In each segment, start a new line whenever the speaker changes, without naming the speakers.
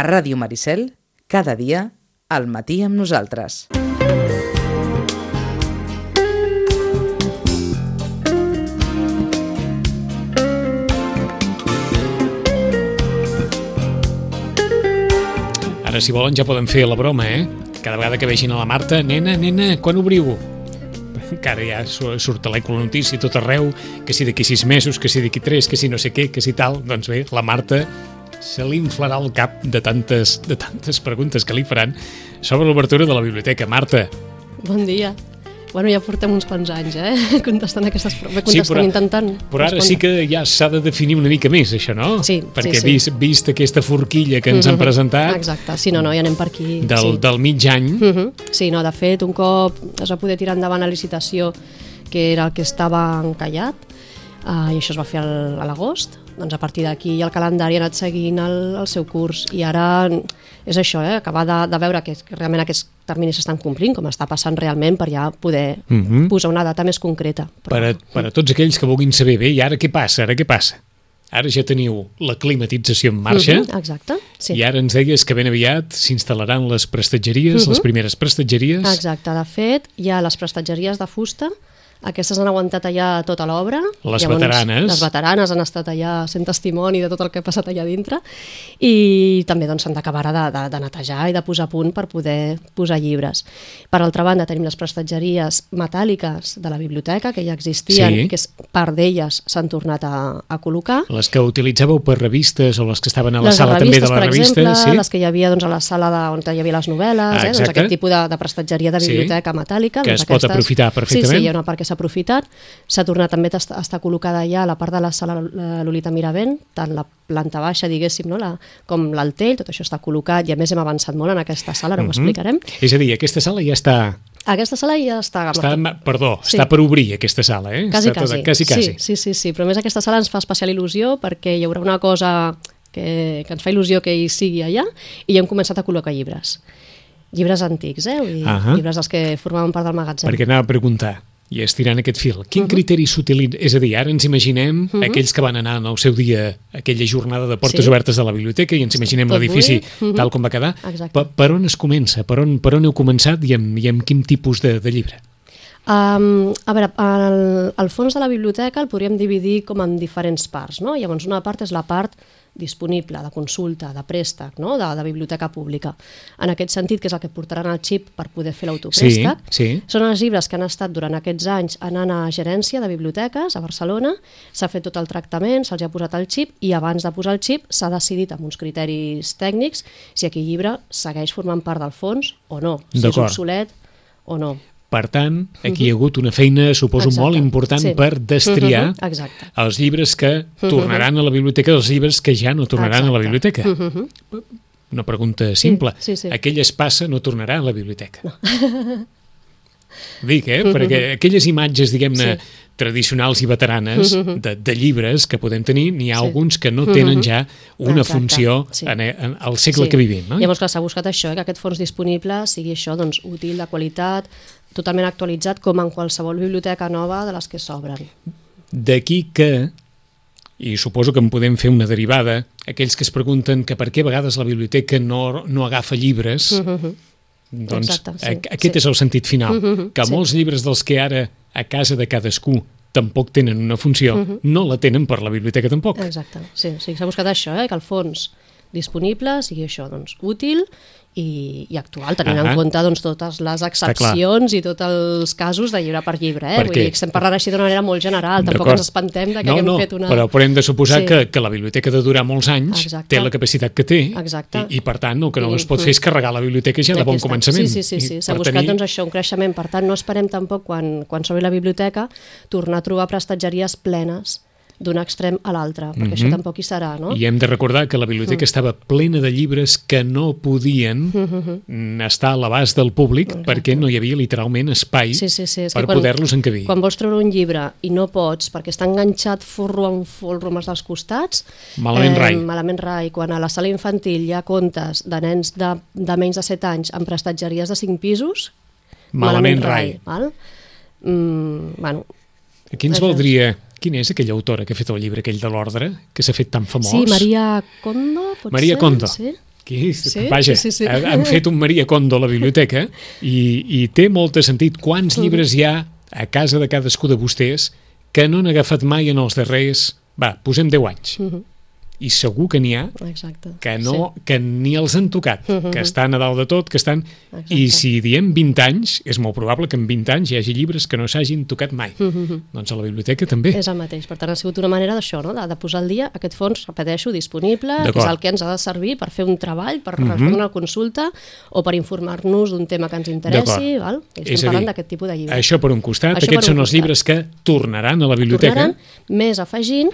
A Ràdio Maricel, cada dia, al matí amb nosaltres.
Ara, si volen, ja poden fer la broma, eh? Cada vegada que vegin a la Marta, nena, nena, quan obriu? Encara ja su- surt a l'eco la notícia a tot arreu, que si d'aquí sis mesos, que si d'aquí tres, que si no sé què, que si tal. Doncs bé, la Marta se li inflarà el cap de tantes, de tantes preguntes que li faran sobre l'obertura de la biblioteca. Marta,
Bon dia. Bueno, ja portem uns quants anys, eh? Contestant aquestes preguntes.
Sí,
Contestant,
però-
intentant.
però ara sí que ja s'ha de definir una mica més, això, no?
Sí,
Perquè
sí, sí.
Vist, vist aquesta forquilla que ens han presentat
Exacte, sí, no, no, ja anem per aquí.
del,
sí.
del mig any,
Uh -huh. Sí, no, de fet, un cop es va poder tirar endavant la licitació, que era el que estava encallat, uh, i això es va fer a l'agost, doncs a partir d'aquí el calendari ha anat seguint el, el seu curs i ara és això, eh, acabar de, de veure que, que realment aquests terminis s'estan complint, com està passant realment, per ja poder uh
Mhm.
-huh. posar una data més concreta.
per a, per a tots aquells que vulguin saber bé, i ara què passa, ara què passa? Ara ja teniu la climatització en marxa,
Uh -huh, exacte, sí.
i ara ens deies que ben aviat s'instal·laran les prestatgeries, les primeres prestatgeries.
Exacte, de fet, hi ha les prestatgeries de fusta, aquestes han aguantat allà tota l'obra.
Les veteranes.
Les veteranes han estat allà sent testimoni de tot el que ha passat allà dintre i també doncs, s'han d'acabar de, de, de netejar i de posar a punt per poder posar llibres. Per altra banda, tenim les prestatgeries metàl·liques de la biblioteca, que ja existien,
Sí.
que és, part d'elles s'han tornat a, a col·locar.
Les que utilitzàveu per revistes o les que estaven a la
les
sala també de la
per
revista,
exemple,
sí?
les que hi havia doncs, a la sala de, on hi havia les novel·les,
Ah,
eh? doncs aquest tipus de, de prestatgeria de
Sí,
biblioteca metàl·lica.
que
doncs
es pot
aquestes-
aprofitar perfectament.
Sí, sí, hi ha una part que s'ha aprofitat. S'ha tornat també a est- a estar col·locada ja a la part de la sala eh, Lolita Miravent, tant la planta baixa, diguéssim, no? la, com l'altell, tot això està col·locat i a més hem avançat molt en aquesta sala, ara ho explicarem.
És a dir, aquesta sala ja està...
Aquesta sala ja està...
està perdó,
Sí.
està per obrir aquesta sala, eh?
Quasi,
està
quasi.
quasi, quasi.
Sí, sí, sí, sí, però més aquesta sala ens fa especial il·lusió perquè hi haurà una cosa que, que ens fa il·lusió que hi sigui allà i ja hem començat a col·locar llibres. Llibres antics, eh? Vull dir,
Ahà.
llibres dels que formaven part del magatzem.
Perquè anava a preguntar, i estirant aquest fil,
Mhm.
quin criteri s'utilitza? És a dir, ara ens imaginem aquells que van anar en el seu dia aquella jornada de portes
Sí.
obertes de la biblioteca i ens imaginem l'edifici
buit.
tal com va quedar.
Exacte.
Per, per on es comença? Per on, per on heu començat i amb, i amb quin tipus de, de llibre?
Um, a veure, el, el fons de la biblioteca el podríem dividir com en diferents parts. No? Llavors, una part és la part disponible, de consulta, de préstec, no? de, de biblioteca pública. En aquest sentit, que és el que portaran el xip per poder fer l'autopréstec,
Sí, sí.
són els llibres que han estat durant aquests anys anant a gerència de biblioteques a Barcelona, s'ha fet tot el tractament, se'ls ha posat el xip i abans de posar el xip s'ha decidit amb uns criteris tècnics si aquell llibre segueix formant part del fons o no, si és obsolet o no.
Per tant, aquí hi ha hagut una feina, suposo,
Exacte,
molt important
sí.
per destriar
Mhm, exacte.
els llibres que tornaran a la biblioteca dels llibres que ja no tornaran a la
Exacte.
biblioteca. Una pregunta simple.
sí, sí.
Aquell espassa no tornarà a la biblioteca. Dic, eh? Perquè aquelles imatges, diguem-ne,
Sí.
tradicionals i veteranes de, de llibres que podem tenir, n'hi ha
Sí.
alguns que no tenen ja una
Exacte,
funció
sí.
en, en el segle que vivim. No?
Llavors, clar, s'ha buscat això, eh, que aquest fons disponible sigui això, doncs, útil, de qualitat, totalment actualitzat, com en qualsevol biblioteca nova de les que s'obren.
D'aquí que, i suposo que en podem fer una derivada, aquells que es pregunten que per què a vegades la biblioteca no, no agafa llibres, doncs
Exacte, sí,
a- aquest
sí.
és el sentit final, que
sí.
molts llibres dels que ara a casa de cadascú tampoc tenen una funció, no la tenen per la biblioteca tampoc.
Exacte, sí, sí s'ha buscat això, eh, que el fons disponible sigui això, doncs, útil i, i actual, tenint
Ahà.
en compte doncs, totes les excepcions i tots els casos de llibre per llibre. Eh?
Perquè-
Vull dir, estem parlant així d'una manera molt general, tampoc ens espantem de que
no,
haguem
no,
fet una...
però, però hem de suposar
Sí.
que, que la biblioteca de durar molts anys,
Exacte.
té la capacitat que té,
Exacte.
i, i per tant el que no es pot fer és carregar la biblioteca ja de bon començament.
Sí, sí, sí, sí. S'ha buscat
tenir-
doncs, això, un creixement. Per tant, no esperem tampoc, quan, quan s'obri la biblioteca, tornar a trobar prestatgeries plenes d'un extrem a l'altre, perquè això tampoc hi serà, no?
Mhm. I hem de recordar que la
Mm.
biblioteca estava plena de llibres que no podien mm, estar a l'abast del públic perquè no hi havia literalment espai
Sí, sí, sí. És
per poder-los encabir.
Quan vols treure un llibre i no pots perquè està enganxat forro amb folro als dels costats...
Malament rai.
Malament rai. Quan a la sala infantil hi ha contes de nens de, de menys de 7 anys amb prestatgeries de 5 pisos...
Malament rai.
Val? Mm, bueno,
Aquí ens valdria... Quina és aquella autora que ha fet el llibre aquell de l'ordre, que s'ha fet tan famós?
sí, Maria Kondo, potser?
Maria Kondo.
Sí?
Aquí,
Sí?
vaja,
Sí, sí.
ha- han fet un Maria Kondo a la biblioteca i, i té molt de sentit. Quants
Mm.
llibres hi ha a casa de cadascú de vostès que no han agafat mai en els darrers... Va, posem 10 anys.
Mhm.
I segur que n'hi ha
Exacte.
que, no, que ni els han tocat,
Mhm.
que estan a dalt de tot, que estan...
Exacte.
I si diem 20 anys, és molt probable que en 20 anys hi hagi llibres que no s'hagin tocat mai.
Mhm.
Doncs a la biblioteca també.
És el mateix. Per tant, ha sigut una manera d'això, no? de, de posar al dia aquest fons, repeteixo, disponible, que és el que ens ha de servir per fer un treball, per respondre una consulta o per informar-nos d'un tema que ens interessi. Val? I
És
estem
a
parlant d'aquest tipus de llibres.
Això per un costat,
Això
aquests
un
són els
costat.
llibres que tornaran a la biblioteca.
Tornaran més afegint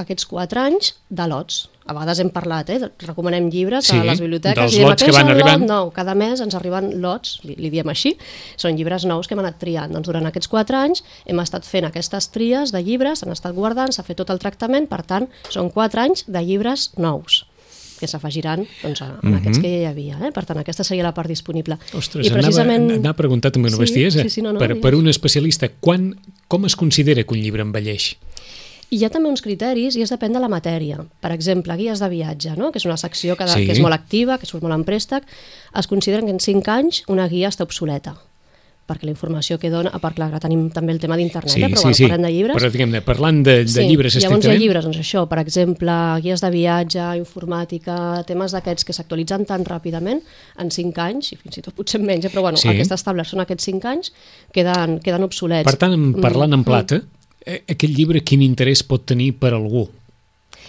aquests quatre anys de lots. A vegades hem parlat, eh? recomanem llibres
Sí,
a les biblioteques.
dels
i
lots que
"Aquest és
van
lot
arribant."
Nou. Cada mes ens arriben lots, li, li diem així, són llibres nous que hem anat triant. Doncs durant aquests quatre anys hem estat fent aquestes tries de llibres, s'han estat guardant, s'ha fet tot el tractament, per tant, són quatre anys de llibres nous que s'afegiran doncs, a, en aquests que ja hi havia. Eh? Per tant, aquesta seria la part disponible.
Ostres,
I precisament...
anava, anava a preguntar també una
Sí,
bestiesa.
sí, sí, no, no,
per, per un especialista, quan, com es considera que un llibre envelleix?
I hi ha també uns criteris i es depèn de la matèria. Per exemple, guies de viatge, no? que és una secció que,
Sí.
que és molt activa, que surt molt en préstec, es consideren que en 5 anys una guia està obsoleta perquè la informació que dona, a part, clar, tenim també el tema d'internet,
Sí,
eh? però
sí,
bueno,
sí.
parlem de llibres.
Però diguem-ne, parlant de, de llibres
Llavors hi ha
estrictament...
llibres, doncs això, per exemple, guies de viatge, informàtica, temes d'aquests que s'actualitzen tan ràpidament, en 5 anys, i fins i tot potser menys, eh? però bueno,
Sí.
el que està establert són aquests 5 anys, queden, queden obsolets.
Per tant, parlant
Mm.
en plata, eh, aquest llibre quin interès pot tenir per algú?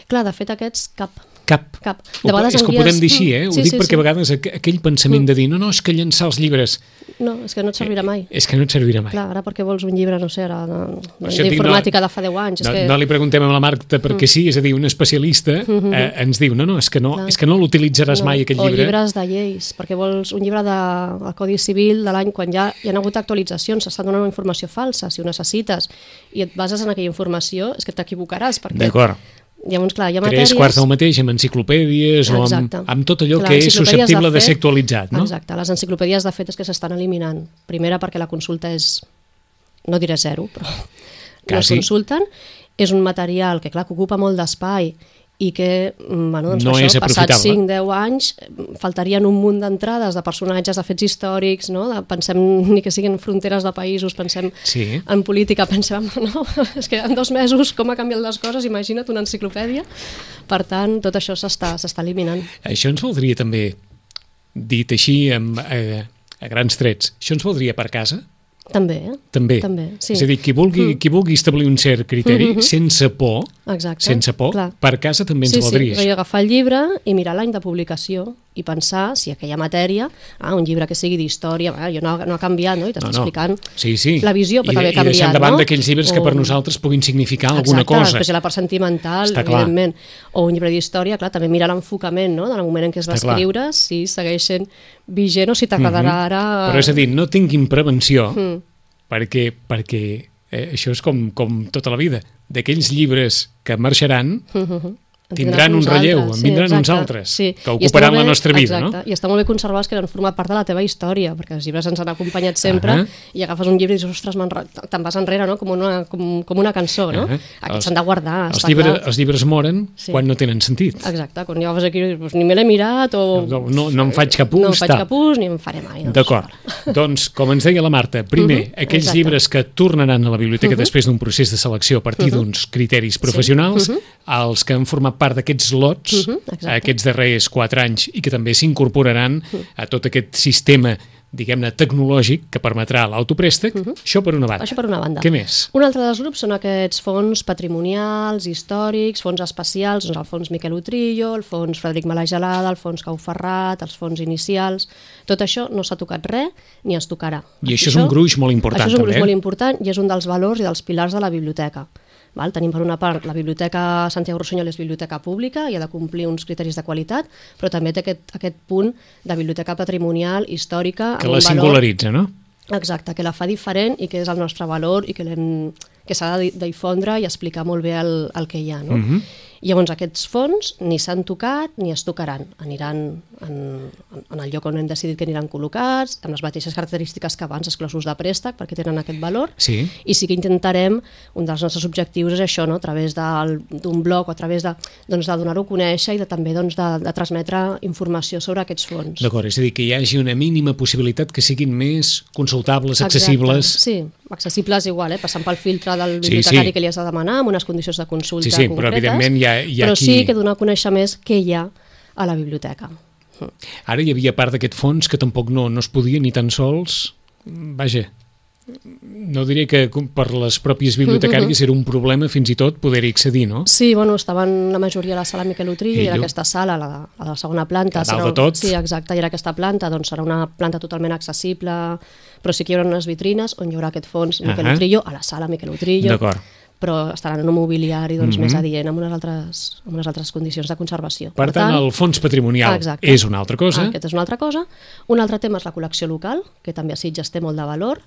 Clar, de fet, aquests cap.
Cap.
Cap. De vegades
és
en
que ho podem dir així, eh? Ho
Sí,
dic
sí,
perquè
sí.
a vegades aqu aquell pensament de dir no, no, és que llançar els llibres
No, és que no et servirà mai.
és que no et servirà mai.
Clar, ara perquè vols un llibre, no sé, ara, de- d'informàtica de fa 10 anys.
No,
és que... Mm.
no li preguntem a la Marta perquè sí, és a dir, un especialista eh, ens diu, no, no, és que no,
Clar.
és que no l'utilitzaràs mai, aquest
o
llibre.
llibres de lleis, perquè vols un llibre de, del Codi Civil de l'any quan ja hi ha hagut actualitzacions, s'està donant una informació falsa, si ho necessites, i et bases en aquella informació, és que t'equivocaràs, perquè
D'acord.
Llavors, clar, hi ha
Tres
matèries...
quarts del mateix amb enciclopèdies o amb, amb tot allò
Clar,
que és susceptible de
fet-
ser actualitzat, no?
Exacte, les enciclopèdies de fet és que s'estan eliminant. Primera perquè la consulta és, no diré zero, però no es
Quasi.
consulten. És un material que, clar, que ocupa molt d'espai i que, mm, bueno, doncs
No
això, passats
aprofitable.
5-10 anys, mm, faltarien un munt d'entrades de personatges, de fets històrics, no? de, pensem ni que siguin fronteres de països, pensem
Sí.
en política, pensem, no, és que en dos mesos com ha canviat les coses, imagina't una enciclopèdia. Per tant, tot això s'està s'està eliminant.
Això ens voldria també, dit així amb, eh, a grans trets, això ens voldria per casa?
També, eh?
També.
També, sí.
És a dir, qui vulgui, qui vulgui establir un cert criteri, sense por,
Exacte.
sense por,
Clar.
per casa també ens
sí,
valdria
sí,
això.
agafar el llibre i mirar l'any de publicació i pensar si aquella matèria, ah, un llibre que sigui d'història, ah, jo no, no ha canviat, no? i t'està explicant
Sí, sí.
la visió,
I,
però també ha
I deixant
canviat,
de banda
no?
aquells llibres que
O-
per nosaltres puguin significar alguna
Exacte,
cosa.
després hi ha la part sentimental,
Està clar.
evidentment. O un llibre d'història, clar, també mirar l'enfocament, no?, del moment en què es va
Està clar.
Escriure, si segueix sent vigent o si t'agradarà ara...
Però és a dir, no tinguin prevenció,
Mm.
perquè, perquè eh, això és com, com tota la vida. D'aquells llibres que marxaran,
En
tindran un
uns
relleu,
altres,
en vindran uns
exacte,
altres,
sí.
que ocuparan la nostra vida,
exacte,
no?
I està molt bé conservats que han format part de la teva història, perquè els llibres ens han acompanyat sempre,
Ahà.
i agafes un llibre i dius, ostres, te'n vas enrere, no? com, una, com, com una cançó, no?
Ahà.
Aquests
Els-
s'han de guardar,
Els llibres,
clar.
els llibres moren
Sí.
quan no tenen sentit.
Exacte, quan ja vas aquí, doncs, ni me l'he mirat, o...
No, no, no em faig cap ús.
no em faig cap ús, ni em faré mai. Doncs.
D'acord. doncs, com ens deia la Marta, primer,
Mhm,
aquells
exacte.
llibres que tornaran a la biblioteca després d'un procés de selecció a partir d'uns criteris professionals, els que han format part d'aquests lots,
Mhm, exacte.
aquests darrers quatre anys, i que també s'incorporaran a tot aquest sistema diguem-ne, tecnològic que permetrà l'autoprèstec, això per una banda.
Això per una banda.
Què més?
Un altre dels grups són aquests fons patrimonials, històrics, fons especials, doncs el fons Miquel Utrillo, el fons Frederic Malagelada, el fons Cau Ferrat, els fons inicials... Tot això no s'ha tocat res ni es tocarà.
I això és un gruix molt important,
Això és un
també,
gruix
eh?
molt important i és un dels valors i dels pilars de la biblioteca. Val? Tenim per una part la Biblioteca Santiago Rossinyol és biblioteca pública i ha de complir uns criteris de qualitat, però també té aquest, aquest punt de biblioteca patrimonial, històrica...
Que la
valor-
singularitza, no?
Exacte, que la fa diferent i que és el nostre valor i que l'hem que s'ha de di- difondre i explicar molt bé el, el que hi ha. No?
Mhm.
I llavors aquests fons ni s'han tocat ni es tocaran. Aniran en, en el lloc on hem decidit que aniran col·locats, amb les mateixes característiques que abans, exclosos de préstec, perquè tenen aquest valor.
Sí.
I sí que intentarem, un dels nostres objectius és això, no? a través d'un blog o a través de, doncs, de donar-ho a conèixer i de, també doncs, de, de transmetre informació sobre aquests fons.
D'acord, és a dir, que hi hagi una mínima possibilitat que siguin més consultables,
Exacte.
accessibles...
Sí, accessibles igual, eh? passant pel filtre del
Sí,
bibliotecari
sí.
que li has de demanar, amb unes condicions de consulta
Sí, sí, però
concretes,
evidentment hi ha- hi ha
però
qui-
sí que donar a conèixer més què hi ha a la biblioteca.
Ara hi havia part d'aquest fons que tampoc no, no es podia ni tan sols... Vaja, no diré que per les pròpies bibliotecàries era un problema fins i tot poder-hi accedir, no?
Sí, bueno, estaven la majoria a la sala Miquel Utrillo i era aquesta sala, la, la de la segona planta.
A dalt
serà
de tot.
Sí, exacte, i era aquesta planta, doncs serà una planta totalment accessible, però sí que hi haurà unes vitrines on hi haurà aquest fons Miquel
Ahà.
Utrillo, a la sala Miquel Utrillo,
D'acord.
Però estaran en un mobiliari doncs,
Mhm.
més adient, amb unes, altres, amb unes altres condicions de conservació.
Per tant, el fons patrimonial
Exacte.
és una altra cosa.
Aquest és una altra cosa. Un altre tema és la col·lecció local, que també a Sitges té molt de valor,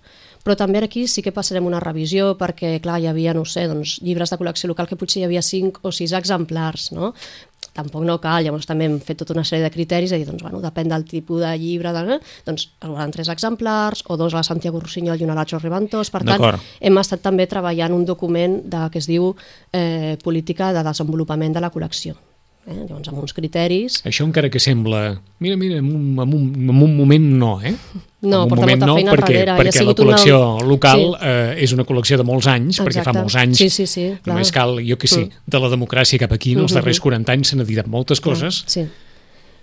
però també aquí sí que passarem una revisió perquè, clar, hi havia, no sé, doncs, llibres de col·lecció local que potser hi havia 5 o 6 exemplars, no? Tampoc no cal, llavors també hem fet tota una sèrie de criteris, de dir, doncs, bueno, depèn del tipus de llibre, de, doncs es veuran 3 exemplars, o dos a la Santiago Rossinyol i una a l'Acho Ribantós, per tant, hem estat també treballant un document de, que es diu eh, Política de Desenvolupament de la Col·lecció. Eh? Llavors, amb uns criteris
Això encara que sembla... Mira, mira, en un, en un, en un moment no, eh?
No,
en un
porta
moment
molta
no,
feina
perquè,
darrere,
perquè la
sigut una-
col·lecció local
Sí.
eh, és una col·lecció de molts anys, perquè fa
Exacte.
molts anys
Sí, sí, sí, clar.
només cal, jo que sí,
Mm.
de la democràcia cap aquí, en els
Mhm.
darrers 40 anys s'han editat moltes coses.
Sí.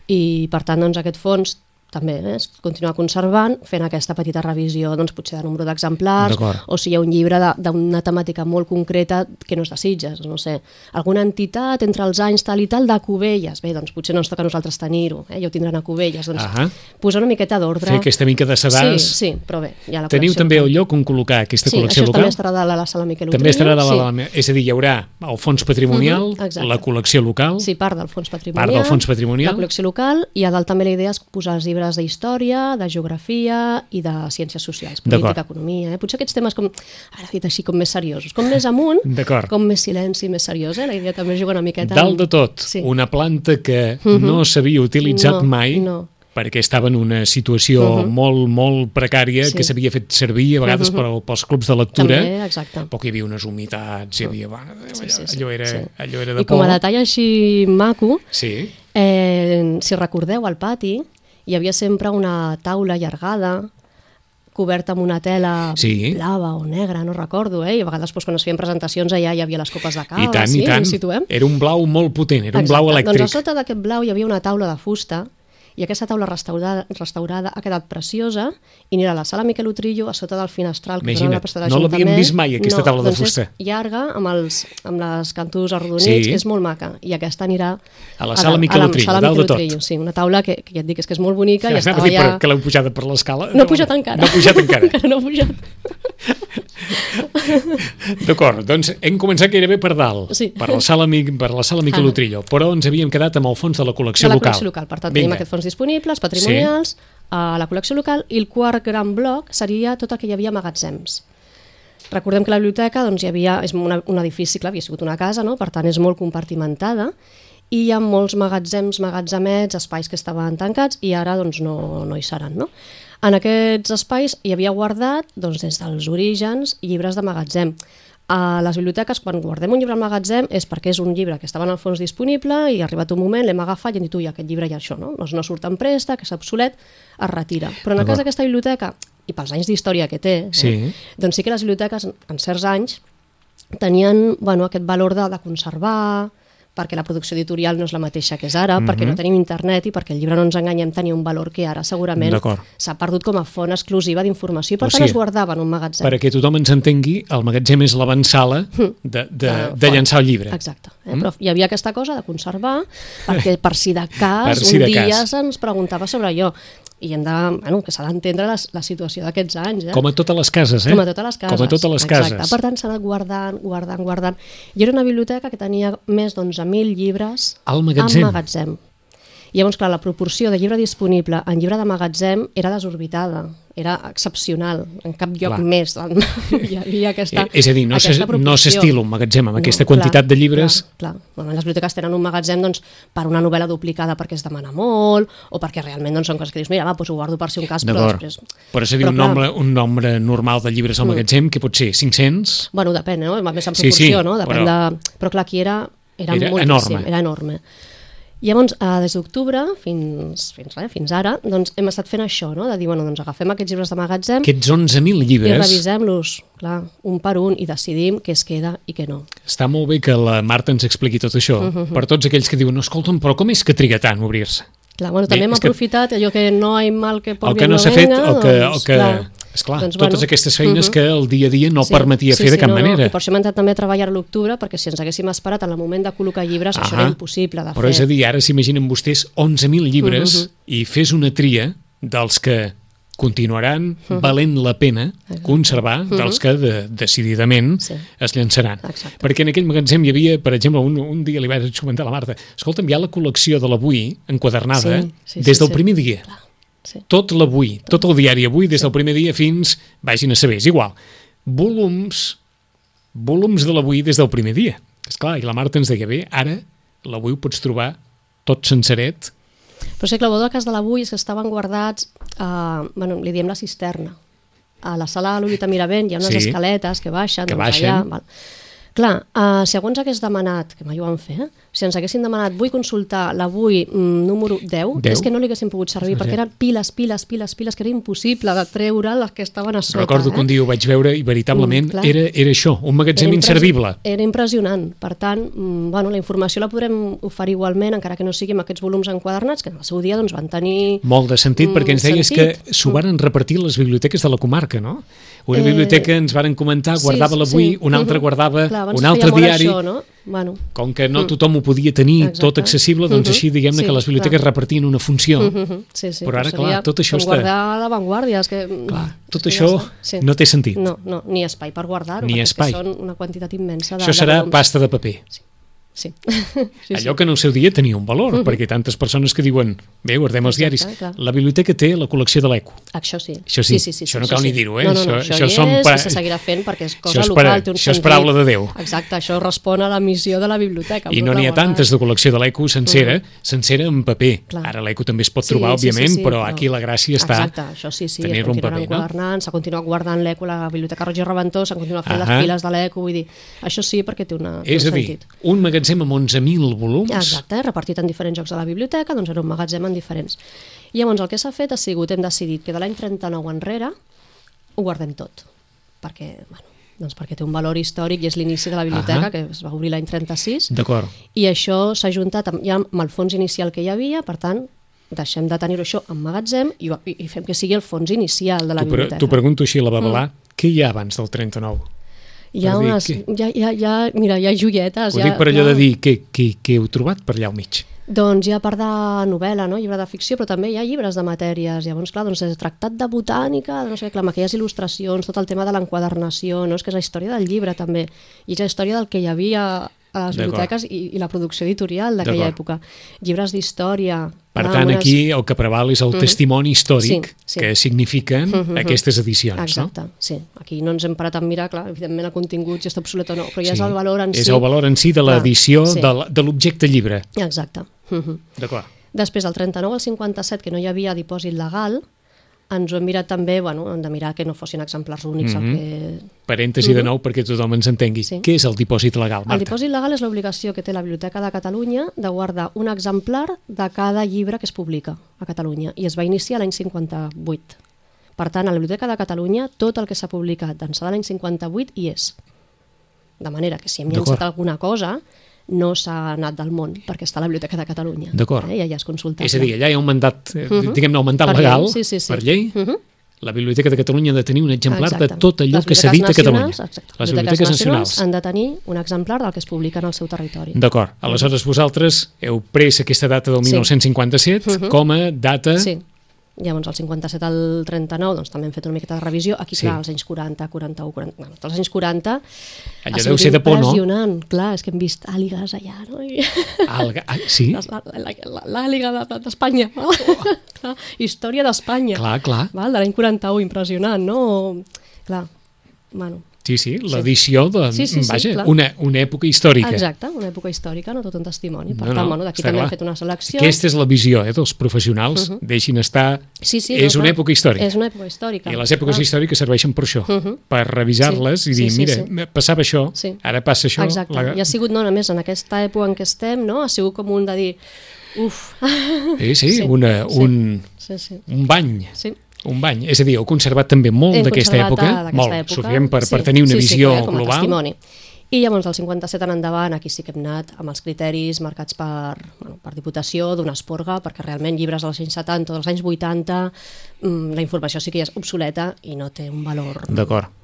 I per tant, doncs, aquest fons també eh, es continua conservant, fent aquesta petita revisió doncs, potser de nombre d'exemplars o si hi ha un llibre d'una temàtica molt concreta que no és de Sitges, no sé, alguna entitat entre els anys tal i tal de Cubelles, bé, doncs potser no ens toca a nosaltres tenir-ho, eh? ja ho tindran a Cubelles, doncs
Ahà.
posar una miqueta d'ordre.
Fer aquesta mica de sedàs.
Sí, sí, però bé, ja la
Teniu també el lloc on col·locar aquesta
sí,
col·lecció local?
també estarà de la, la sala Miquel
També estarà de la,
sí.
la, és a dir, hi haurà el fons patrimonial,
Mhm, exacte.
la col·lecció local,
Sí, part del fons patrimonial.
Part del fons patrimonial.
La col·lecció local i a dalt també la idea és posar els llibres d'història, de geografia i de ciències socials, política, economia... Eh? Potser aquests temes, com, ara dit així, com més seriosos, com més amunt, com més silenci, més seriós. Eh? La idea també juga una miqueta...
Dalt de tot,
Sí.
una planta que
Mhm.
no s'havia utilitzat
No,
mai,
no.
perquè estava en una situació
Mhm.
molt, molt precària,
Sí.
que s'havia fet servir a vegades
Mhm.
per, pels clubs de lectura,
També, exacte.
que hi havia unes humitats, hi havia... Bueno,
Sí,
allò,
sí, sí,
allò, era,
sí.
allò era de
I com
por.
a detall així maco,
Sí,
Eh, si recordeu, al pati hi havia sempre una taula allargada coberta amb una tela
Sí.
blava o negra, no recordo, eh? i a vegades doncs, quan es feien presentacions allà hi havia les copes de cava,
i tant,
sí,
i tant.
situem.
Era un blau molt potent, era un blau
Exacte.
elèctric.
Doncs a sota d'aquest blau hi havia una taula de fusta i aquesta taula restaurada, restaurada ha quedat preciosa i anirà a la sala Miquel Utrillo a sota del finestral que
Imagina't,
dona la
no l'havíem vist mai, aquesta
no,
taula de
doncs
fusta.
És llarga, amb, els, amb les canturs arrodonits,
Sí.
és molt maca i aquesta anirà
A la sala Miquel Utrillo,
sala
dalt de
Miquel
tot.
Utrillo, sí, una taula que, que ja et dic és que és molt bonica i
Anava
estava
dir
ja...
per, que l'heu pujat per l'escala.
No ha pujat encara.
No ha pujat encara.
encara no ha pujat.
D'acord, doncs hem començat gairebé per dalt,
Sí.
per la sala, per la sala Miquel
Ah.
Utrillo, però ens havíem quedat amb el fons de la col·lecció
de la
local.
col·lecció local. Per tant,
Vinga.
tenim aquests fons disponibles, patrimonials, a la col·lecció local, i el quart gran bloc seria tot el que hi havia magatzems. Recordem que la biblioteca doncs, hi havia, és una, un edifici, clar, havia sigut una casa, no? per tant és molt compartimentada, i hi ha molts magatzems, magatzemets, espais que estaven tancats i ara doncs, no, no hi seran. No? En aquests espais hi havia guardat doncs, des dels orígens llibres de magatzem. A les biblioteques, quan guardem un llibre al magatzem, és perquè és un llibre que estava en el fons disponible i ha arribat un moment, l'hem agafat i hem dit, ui, aquest llibre i això, no? Doncs no surt en préstec, és obsolet, es retira. Però en el cas d'aquesta biblioteca, i pels anys d'història que té,
Sí.
eh, doncs sí que les biblioteques, en certs anys, tenien bueno, aquest valor de, de conservar, perquè la producció editorial no és la mateixa que és ara, perquè
Mhm.
no tenim internet i perquè el llibre no ens enganyem tenia un valor que ara segurament s'ha perdut com a font exclusiva d'informació i per
O
tant
sigui,
es guardava en un magatzem.
Perquè tothom ens entengui, el magatzem és l'avançala de, de, de, de
fora.
llançar el llibre.
Exacte. Eh? Però hi havia aquesta cosa de conservar, perquè per si de cas,
Per si
un
de
dia
cas.
se'ns preguntava sobre allò. I hem de, bueno, que s'ha d'entendre la, la situació d'aquests anys. Eh?
Com a totes les cases, eh?
Com a totes les cases.
Com a totes les
Exacte.
cases.
Per tant, s'ha anat guardant, guardant, guardant. I era una biblioteca que tenia més d'11.000 llibres
Al magatzem.
al magatzem. I llavors, clar, la proporció de llibre disponible en llibre de magatzem era desorbitada, era excepcional, en cap lloc
Clar.
més hi havia aquesta
Eh, és a dir, no no s'estila un magatzem amb aquesta quantitat de llibres.
Clar, clar. Bueno, les biblioteques tenen un magatzem doncs, per una novel·la duplicada perquè es demana molt, o perquè realment doncs, són coses que dius, mira, va, doncs ho guardo per si un cas, però després...
Però és a dir,
Però
un,
clar. Mm.
nombre, un nombre normal de llibres al magatzem, que pot ser 500?
Bueno, depèn, no? Més en
Sí,
proporció,
sí,
no? Depèn
però-
de... Però clar, aquí era, era,
Era
moltíssim,
enorme.
Era enorme. Llavors, eh, des d'octubre fins, fins, eh, fins ara, doncs hem estat fent això, no? de dir, bueno, doncs agafem aquests llibres de magatzem
Aquests 11.000
i
llibres...
revisem-los, clar, un per un, i decidim què es queda i què no.
Està molt bé que la Marta ens expliqui tot això,
Mm-hmm.
per tots aquells que diuen, no, escolta'm, però com és que triga tant obrir-se?
Clar, bueno,
Bé,
també hem
és que-
aprofitat allò que no hi ha mal que por
El que no
no
fet, el que... El
doncs,
que
clar.
Esclar,
Doncs,
totes
bueno,
aquestes feines
mhm.
que el dia a dia no
Sí,
permetia
sí,
fer de
sí,
cap
no, no,
manera.
I per això hem entrat també a treballar a l'octubre, perquè si ens haguéssim esperat en el moment de col·locar llibres, això
Ahà.
era impossible de
Però
fer.
és a dir, ara s'imaginen vostès 11.000 llibres
Mhm.
i fes una tria dels que continuaran valent la pena conservar dels que de, decididament.
Sí.
es llançaran.
Exacte.
Perquè en aquell magatzem hi havia, per exemple, un, un dia li vaig comentar a la Marta, escolta'm, hi ha la col·lecció de l'avui enquadernada
Sí, sí,
des
sí,
del
sí.
primer dia.
Clar, sí.
Tot l'avui, tot el diari avui, des del primer dia fins, vagin a saber, és igual. Volums, volums de l'avui des del primer dia. És clar, i la Marta ens deia, bé, ara l'avui ho pots trobar tot senceret,
Però sí que el bo del cas de l'avui és que estaven guardats, eh, bueno, li diem la cisterna. A la sala de l'Ubita Miravent hi ha unes
Sí.
escaletes que baixen.
Que
doncs
baixen.
Allà, val. Clar, eh, ens hagués demanat, que mai ho van fer, eh? Si ens haguessin demanat vull consultar l'avui mm, número 10,
10?
és que no li haguéssim pogut servir, perquè eren piles, piles, piles, piles, que era impossible de treure les que estaven a sota.
Recordo
eh?
que un dia ho vaig veure i veritablement
Mm, clar.
era, era això, un magatzem
Era
inservible.
Era impressionant. Per tant, mm, bueno, la informació la podrem oferir igualment, encara que no sigui amb aquests volums enquadernats, que en el seu dia doncs, van tenir...
Molt de sentit,
Mm,
perquè ens deies
sentit.
que s'ho varen repartir les biblioteques de la comarca, no? Una
Eh,
biblioteca ens varen comentar guardava
Sí,
l'avui,
sí.
una altra
Mhm.
guardava
Clar,
un altre diari.
Això, no? Bueno,
Com que no tothom ho podia tenir
Exacte.
tot accessible, doncs
Mhm.
així diguem-ne
Sí,
que les biblioteques
clar.
repartien una funció.
Mhm, sí, sí,
Però ara,
seria
clar, tot això està-
guardar a l'avantguàrdia, és que... mm,
Clar, tot
és que
això
ja està.
no té sentit.
No, no, ni espai per guardar-ho, perquè
espai.
són una quantitat immensa de
Això serà
de volums.
pasta de paper.
Sí. sí,
Allò que en el seu dia tenia un valor,
Mhm.
perquè tantes persones que diuen, bé, guardem els
Exacte,
diaris.
clar.
La biblioteca té la col·lecció de l'ECO.
Això sí.
Això sí, això no cal ni dir-ho, eh?
No, no,
Això-
no, això,
això
hi
són
és
pa-
i se seguirà fent perquè és cosa
Això és
local,
para-
té un
això és
sentit.
paraula de Déu.
Exacte, això respon a la missió de la biblioteca.
I no n'hi ha tantes de col·lecció de l'ECO sencera, sencera en paper.
Mm. Clar.
Ara l'ECO també es pot trobar, òbviament, però aquí la gràcia està
Exacte, això sí, sí,
tenir-lo en paper, no?
s'ha continuat guardant l'ECO, la Biblioteca Roger Reventós, s'han continuat fent les piles de l'ECO, vull dir, això sí perquè té, una, té
És
un
a dir,
sentit.
un magatzem amb 11.000 volums,
Exacte, repartit en diferents jocs de la biblioteca, doncs era un magatzem en diferents. I llavors el que s'ha fet ha sigut, hem decidit que de l'any 39 enrere ho guardem tot, perquè, bueno, doncs perquè té un valor històric i és l'inici de la biblioteca,
Ahà.
que es va obrir l'any 36,
d'acord.
i això s'ha juntat amb, ja amb el fons inicial que hi havia, per tant, deixem de tenir-ho això en magatzem i, i, fem que sigui el fons inicial de la biblioteca.
T'ho pregunto així la babalà, què hi ha abans del 39?
Hi ha unes,
que-
hi ha, hi ha, hi ha, mira, hi ha joietes.
Ho dic per allò
ha-
de dir què, què, què heu trobat per allà al mig.
Doncs hi ha part de novel·la, no? llibre de ficció, però també hi ha llibres de matèries. Llavors, clar, doncs, tractat de botànica, de no sé clar, amb aquelles il·lustracions, tot el tema de l'enquadernació, no? és que és la història del llibre també, i és la història del que hi havia a les biblioteques i, i la producció editorial d'aquella època. Llibres d'història...
Per
clar,
tant,
amb unes-
aquí el que preval és el testimoni històric
Sí, sí.
que signifiquen aquestes edicions,
Exacte, sí. Aquí no ens hem parat a mirar, clar, evidentment el contingut ja està obsolet o no, però
no?
ja és el valor en
és
si.
el valor en si de l'edició
sí.
de l'objecte llibre.
Exacte. Mhm.
D'acord.
Després, del 39 al 57, que no hi havia dipòsit legal, ens ho hem mirat també, bueno, hem de mirar que no fossin exemplars únics. Mm -hmm. el que...
Parèntesi de nou perquè tothom ens entengui.
Sí.
Què és el dipòsit legal,
El
Marta?
dipòsit legal és l'obligació que té la Biblioteca de Catalunya de guardar un exemplar de cada llibre que es publica a Catalunya i es va iniciar l'any 58. Per tant, a la Biblioteca de Catalunya tot el que s'ha publicat d'ençà de l'any 58 hi és. De manera que si hem llançat alguna cosa no s'ha anat del món perquè està a la Biblioteca de Catalunya.
D'acord.
Eh? I allà és consultable.
És a dir, allà hi ha un mandat, eh,
Mhm.
diguem-ne, un mandat
Per
legal,
llei, sí, sí, sí.
per llei.
Mhm.
La Biblioteca de Catalunya ha de tenir un exemplar
Exacte.
de tot allò
Les
que s'edita a
biblioteques
Catalunya.
nacionals, Exacte.
Les biblioteques nacionals.
han de tenir un exemplar del que es publica en el seu territori.
D'acord. Aleshores, vosaltres heu pres aquesta data del
Sí.
1957 com a data
Sí. Llavors, el 57 al 39, doncs també hem fet una miqueta de revisió. Aquí,
Sí.
clar, als anys 40, 41, 40... Bueno, als anys 40...
Allò deu ser de por, no?
Clar, és que hem vist àligues allà, no? I...
Alga, ah, sí?
L'àliga de- d'Espanya. Clar, Història d'Espanya.
Clar, clar.
Val? De l'any 41, impressionant, no? Clar, bueno,
Sí, sí, l'edició de...
Sí, sí, sí,
vaja,
clar.
una, una època històrica.
exacte, una època històrica, no tot un testimoni. Per
No,
tant,
no,
bueno, d'aquí també
clar.
hem fet una selecció.
Aquesta és la visió eh, dels professionals. Deixin estar...
Sí, sí,
és
no,
una
clar.
època històrica.
És una època històrica.
I les èpoques
clar.
històriques serveixen per això, per revisar-les
Sí,
i dir,
sí, sí,
mira,
sí.
passava això,
Sí.
ara passa això.
Exacte, la... i ha sigut, no, només en aquesta època en què estem, no? ha sigut com un de dir, uf,
Sí, sí,
Sí,
una,
sí.
un,
sí, sí,
un bany.
sí.
Un bany. És a dir, heu conservat també molt d'aquesta època,
eh,
molt,
època,
suficient per,
sí.
per tenir una
sí,
visió
sí, com a
global.
testimoni. I llavors, del 57 en endavant, aquí sí que hem anat amb els criteris marcats per, bueno, per diputació, d'una esporga, perquè realment llibres dels anys 70 o dels anys 80, mm, la informació sí que ja és obsoleta i no té un valor
D'acord.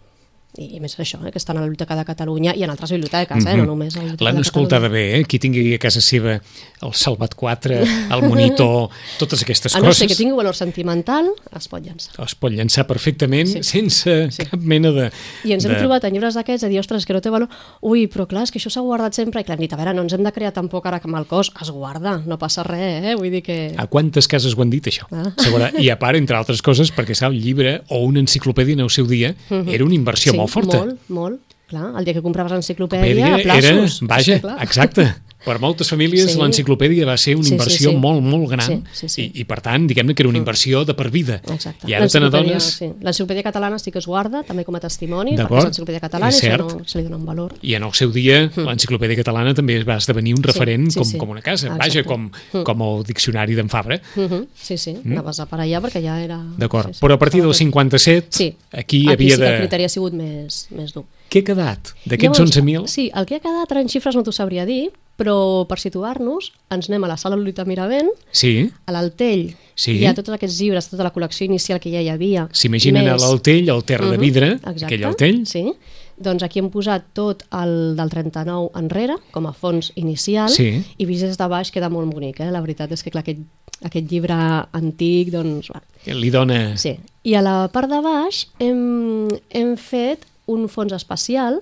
I a més això, eh, que estan a la Biblioteca de Catalunya i en altres biblioteques, eh, no només a la Biblioteca
L'han escoltada
Catalunya.
bé, eh? Qui tingui a casa seva el Salvat 4, el monitor, totes aquestes
A no
coses.
ser que tingui valor sentimental, es pot llançar.
Es pot llançar perfectament
Sí.
sense
Sí.
cap mena de...
I ens hem
de...
trobat en llibres d'aquests de dir, ostres, que no té valor. Ui, però clar, és que això s'ha guardat sempre. I clar, hem dit, a veure, no ens hem de crear tampoc ara que amb el cos es guarda, no passa res, eh? Vull dir que...
A quantes cases ho han dit, això?
Ah.
Segura. I a part, entre altres coses, perquè sap, el llibre o una enciclopèdia en el seu dia era una inversió
sí,
molt forta.
Molt, molt. Clar, el dia que compraves l'enciclopèdia,
Enciclopèdia
a plaços.
Era, vaja,
clar.
exacte. Per moltes famílies
Sí.
l'enciclopèdia va ser una
Sí, sí,
inversió
sí.
molt, molt gran
Sí, sí, sí.
I, i per tant, diguem-ne que era una inversió de per vida.
Exacte.
I ara te
L'enciclopèdia,
n'adones
Sí. L'enciclopèdia catalana sí que es guarda, també com a testimoni, perquè és l'enciclopèdia catalana
És
i
cert.
no se li dona un valor.
i en el seu dia l'enciclopèdia catalana també va esdevenir un referent
sí,
com,
sí.
com una casa,
Exacte.
vaja, com, com el diccionari d'en Fabra.
Uh -huh. Sí, sí, anaves a per allà perquè ja era...
Mm. D'acord,
sí, sí,
però a partir del
tot.
57
Sí.
aquí
Aquí
havia
sí que el
de...
criteri ha sigut més, més dur.
Què ha quedat d'aquests
Llavors,
11.000?
Sí, el que ha quedat en xifres no t'ho sabria dir, però per situar-nos ens anem a la sala Lolita Miravent,
Sí,
a l'Altell,
Sí.
hi ha tots aquests llibres, tota la col·lecció inicial que ja hi havia.
s'imaginen a
més-
l'Altell, el terra de
Mhm,
vidre,
exacte,
aquell Altell.
Sí. Doncs aquí hem posat tot el del 39 enrere, com a fons inicial,
Sí.
i vist des de baix queda molt bonic, eh? La veritat és que, clar, aquest, aquest llibre antic, doncs... Va,
Li dona...
Sí. I a la part de baix hem, hem fet un fons especial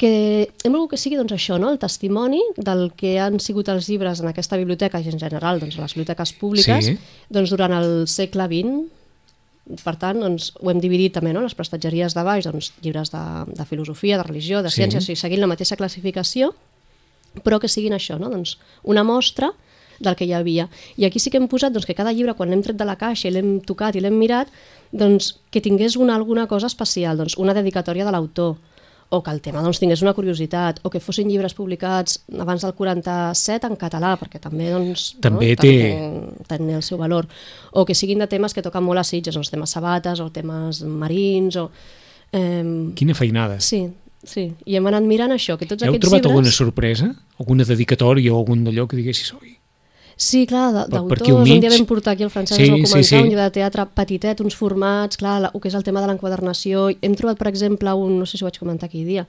que hem volgut que sigui doncs, això, no? el testimoni del que han sigut els llibres en aquesta biblioteca i en general doncs, a les biblioteques públiques
Sí.
doncs, durant el segle XX. Per tant, doncs, ho hem dividit també, no? les prestatgeries de baix, doncs, llibres de, de filosofia, de religió, de
Sí.
ciència, o sigui, seguint la mateixa classificació, però que siguin això, no? doncs, una mostra del que hi havia. I aquí sí que hem posat doncs, que cada llibre, quan l'hem tret de la caixa i l'hem tocat i l'hem mirat, doncs, que tingués una, alguna cosa especial, doncs, una dedicatòria de l'autor, o que el tema doncs, tingués una curiositat, o que fossin llibres publicats abans del 47 en català, perquè també, doncs,
També
no,
té-
també té el seu valor, o que siguin de temes que toquen molt a Sitges, doncs, temes sabates, o temes marins, o... Eh,
Quina feinada.
sí, sí, i hem anat mirant això, que tots
Heu
aquests
trobat
llibres...
alguna sorpresa? Alguna dedicatòria o algun d'allò que diguessis oi,
Sí, clar, d'autors,
al
un dia vam portar aquí el francès,
Sí,
sí, va
sí,
comentar
sí.
un llibre de teatre petitet, uns formats, clar, la, el que és el tema de l'enquadernació. Hem trobat, per exemple, un, no sé si ho vaig comentar aquell dia,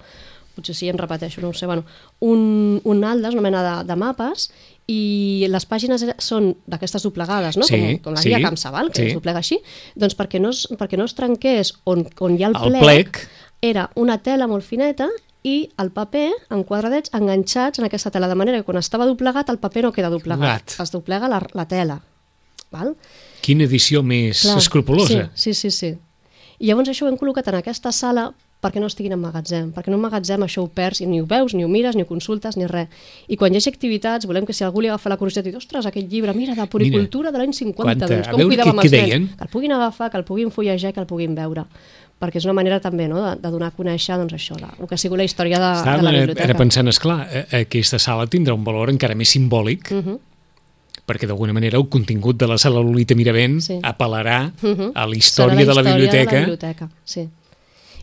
potser sí, em repeteixo, no ho sé, bueno, un, un aldes, una mena de, de mapes, i les pàgines són d'aquestes doblegades, no?
Sí,
com, com la
sí,
guia Camp Sabal, que
sí.
es doblega així, doncs perquè no es, perquè no es trenqués on, on hi ha el
El
plec,
plec.
era una tela molt fineta i el paper en quadradets enganxats en aquesta tela, de manera que quan estava doblegat el paper no queda doblegat, es doblega la, la tela. Val?
Quina edició més escrupulosa.
Sí, sí, sí, sí. I llavors això ho hem col·locat en aquesta sala perquè no estiguin en magatzem, perquè en un magatzem això ho perds i ni ho veus, ni ho mires, ni ho consultes, ni res. I quan hi hagi activitats, volem que si algú li agafa la curiositat i diu, ostres, aquest llibre, mira, de puricultura de l'any 50,
quanta-
doncs com cuidàvem els nens? Que el puguin agafar, que el puguin fullejar, que el puguin veure perquè és una manera també no, de, de donar a conèixer doncs, això, la, el que ha sigut la història de, de
Estàvem
la biblioteca.
ara pensant, esclar, eh, aquesta sala tindrà un valor encara més simbòlic,
Uh -huh.
perquè d'alguna manera el contingut de la sala Lolita Miravent
Sí.
apel·larà
Uh -huh.
a la història, de la biblioteca.
De la biblioteca, sí.